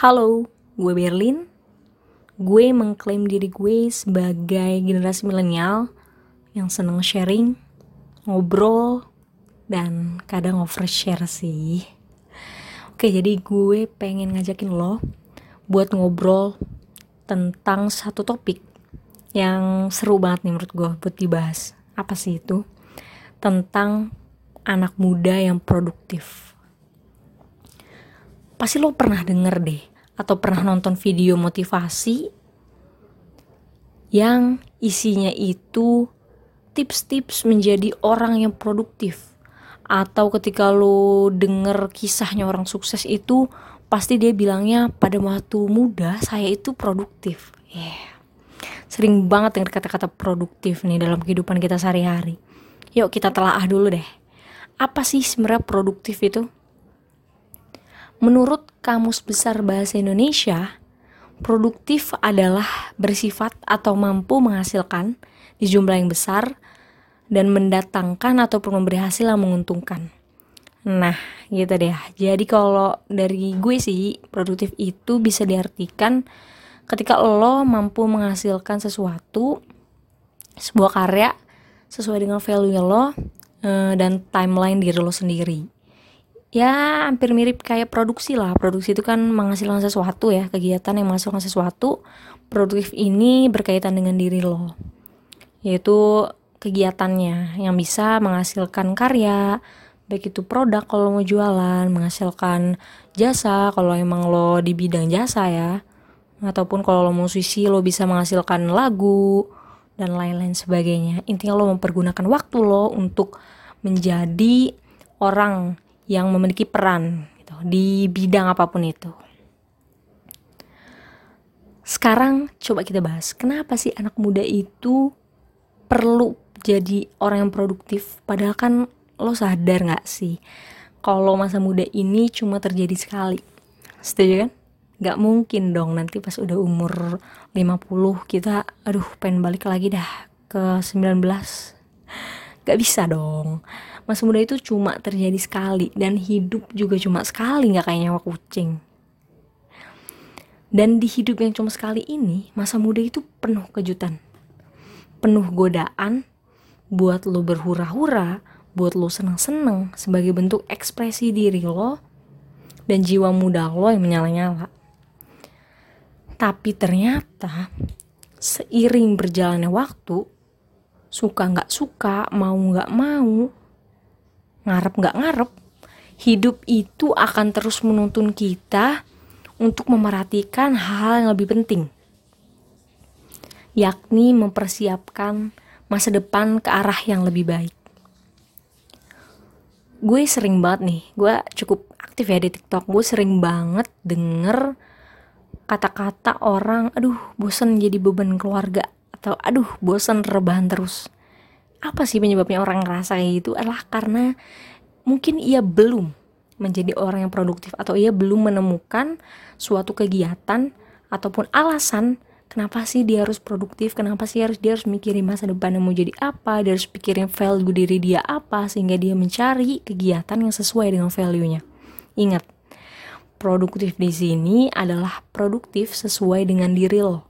Halo, gue Berlin. Gue mengklaim diri gue sebagai generasi milenial yang seneng sharing, ngobrol, dan kadang overshare sih. Oke, jadi gue pengen ngajakin lo buat ngobrol tentang satu topik yang seru banget nih menurut gue buat dibahas. Apa sih itu? Tentang anak muda yang produktif. Pasti lo pernah denger deh atau pernah nonton video motivasi yang isinya itu tips-tips menjadi orang yang produktif. Atau ketika lo denger kisahnya orang sukses itu pasti dia bilangnya pada waktu muda saya itu produktif. Yeah. sering banget denger kata-kata produktif nih dalam kehidupan kita sehari-hari. Yuk kita telaah dulu deh. Apa sih sebenarnya produktif itu Menurut Kamus Besar Bahasa Indonesia, produktif adalah bersifat atau mampu menghasilkan di jumlah yang besar dan mendatangkan ataupun memberi hasil yang menguntungkan. Nah, gitu deh. Jadi kalau dari gue sih, produktif itu bisa diartikan ketika lo mampu menghasilkan sesuatu, sebuah karya sesuai dengan value lo eh, dan timeline diri lo sendiri ya hampir mirip kayak produksi lah. Produksi itu kan menghasilkan sesuatu ya kegiatan yang menghasilkan sesuatu. Produktif ini berkaitan dengan diri lo yaitu kegiatannya yang bisa menghasilkan karya baik itu produk kalau mau jualan menghasilkan jasa kalau emang lo di bidang jasa ya ataupun kalau lo musisi lo bisa menghasilkan lagu dan lain-lain sebagainya. Intinya lo mempergunakan waktu lo untuk menjadi orang yang memiliki peran gitu, di bidang apa pun itu. Sekarang coba kita bahas, kenapa sih anak muda itu perlu jadi orang yang produktif? Padahal kan lo sadar gak sih kalau masa muda ini cuma terjadi sekali. Setuju kan? Gak mungkin dong nanti pas udah umur 50 kita aduh pengen balik lagi dah ke 19. Gak bisa dong masa muda itu cuma terjadi sekali dan hidup juga cuma sekali nggak kayak nyawa kucing. Dan di hidup yang cuma sekali ini masa muda itu penuh kejutan. Penuh godaan buat lo berhura-hura buat lo seneng-seneng sebagai bentuk ekspresi diri lo dan jiwa muda lo yang menyala-nyala. Tapi ternyata seiring berjalannya waktu suka nggak suka mau nggak mau ngarep nggak ngarep, hidup itu akan terus menuntun kita untuk memerhatikan hal yang lebih penting, yakni mempersiapkan masa depan ke arah yang lebih baik. Gue sering banget nih, gue cukup aktif ya di TikTok, gue sering banget denger kata-kata orang, aduh bosan jadi beban keluarga, atau aduh bosan rebahan terus apa sih penyebabnya orang ngerasa kayak gitu adalah karena mungkin ia belum menjadi orang yang produktif atau ia belum menemukan suatu kegiatan ataupun alasan kenapa sih dia harus produktif kenapa sih harus dia harus mikirin masa depan mau jadi apa dia harus pikirin value diri dia apa sehingga dia mencari kegiatan yang sesuai dengan value-nya. Ingat produktif di sini adalah produktif sesuai dengan diri lo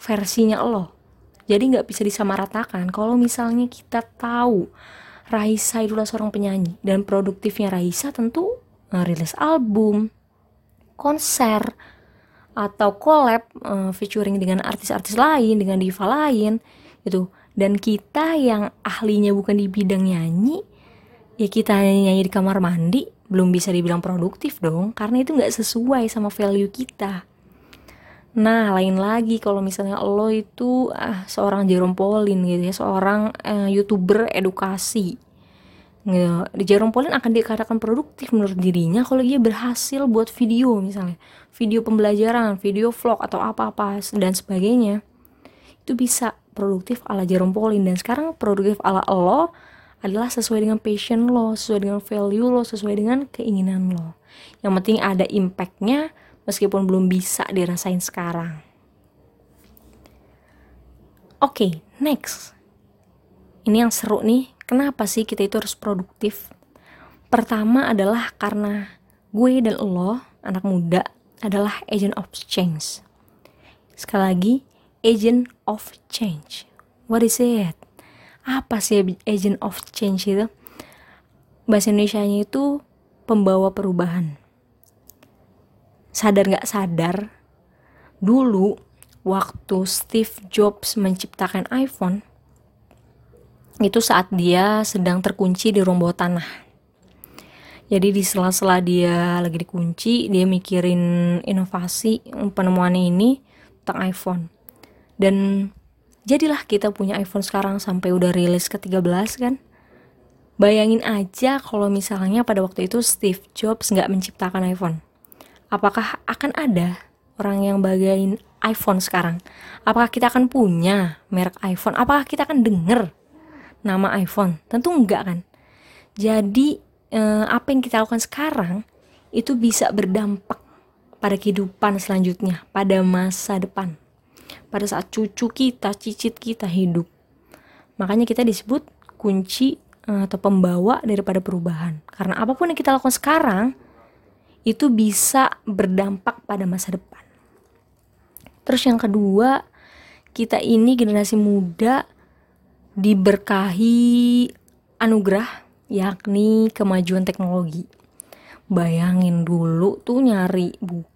versinya lo jadi nggak bisa disamaratakan kalau misalnya kita tahu Raisa itu adalah seorang penyanyi dan produktifnya Raisa tentu ngerilis album, konser, atau collab uh, featuring dengan artis-artis lain, dengan diva lain gitu. Dan kita yang ahlinya bukan di bidang nyanyi, ya kita hanya nyanyi di kamar mandi, belum bisa dibilang produktif dong, karena itu nggak sesuai sama value kita. Nah, lain lagi kalau misalnya lo itu ah, seorang Jerome Pauline gitu ya, seorang uh, YouTuber edukasi. Di Jerome Pauline akan dikatakan produktif menurut dirinya kalau dia berhasil buat video misalnya, video pembelajaran, video vlog atau apa-apa dan sebagainya. Itu bisa produktif ala Jerome Pauline dan sekarang produktif ala lo adalah sesuai dengan passion lo, sesuai dengan value lo, sesuai dengan keinginan lo. Yang penting ada impactnya meskipun belum bisa dirasain sekarang. Oke, okay, next. Ini yang seru nih, kenapa sih kita itu harus produktif? Pertama adalah karena gue dan lo, anak muda, adalah agent of change. Sekali lagi, agent of change. What is it? Apa sih agent of change itu? Bahasa Indonesia-nya itu pembawa perubahan. Sadar gak sadar, dulu waktu Steve Jobs menciptakan iPhone, itu saat dia sedang terkunci di ruang tanah. Jadi di sela-sela dia lagi dikunci, dia mikirin inovasi penemuannya ini tentang iPhone. Dan jadilah kita punya iPhone sekarang sampai udah rilis ke-13 kan. Bayangin aja kalau misalnya pada waktu itu Steve Jobs nggak menciptakan iPhone. Apakah akan ada orang yang bagain iPhone sekarang? Apakah kita akan punya merek iPhone? Apakah kita akan denger nama iPhone? Tentu enggak kan. Jadi eh, apa yang kita lakukan sekarang itu bisa berdampak pada kehidupan selanjutnya, pada masa depan. Pada saat cucu kita, cicit kita hidup. Makanya kita disebut kunci atau pembawa daripada perubahan. Karena apa pun yang kita lakukan sekarang itu bisa berdampak pada masa depan. Terus yang kedua, kita ini generasi muda diberkahi anugerah yakni kemajuan teknologi. Bayangin dulu tuh nyari buku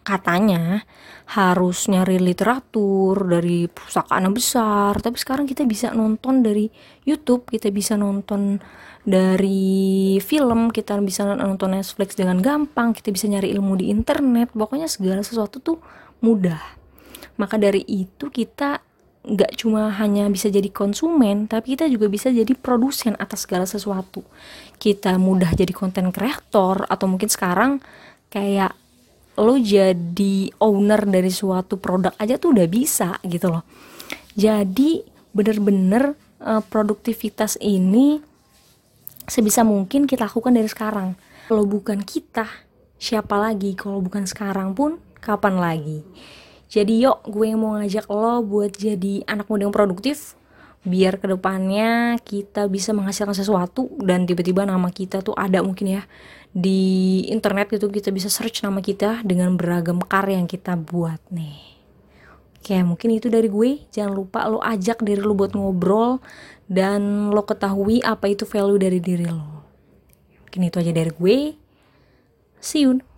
katanya harus nyari literatur dari pustakaan besar. Tapi sekarang kita bisa nonton dari YouTube kita bisa nonton dari film kita bisa nonton Netflix dengan gampang kita bisa nyari ilmu di internet. Pokoknya segala sesuatu tuh mudah. Maka dari itu kita nggak cuma hanya bisa jadi konsumen tapi kita juga bisa jadi produsen atas segala sesuatu. Kita mudah jadi konten kreator atau mungkin sekarang kayak lo jadi owner dari suatu produk aja tuh udah bisa gitu loh. Jadi bener-bener uh, produktivitas ini sebisa mungkin kita lakukan dari sekarang. Kalau bukan kita siapa lagi? Kalau bukan sekarang pun kapan lagi? Jadi yuk gue mau ngajak lo buat jadi anak muda yang produktif biar ke depannya kita bisa menghasilkan sesuatu dan tiba-tiba nama kita tuh ada mungkin ya di internet gitu kita bisa search nama kita dengan beragam karya yang kita buat nih. Oke mungkin itu dari gue. Jangan lupa lo ajak diri lo buat ngobrol Dan lo ketahui apa itu value dari diri lo. Mungkin itu aja dari gue. See you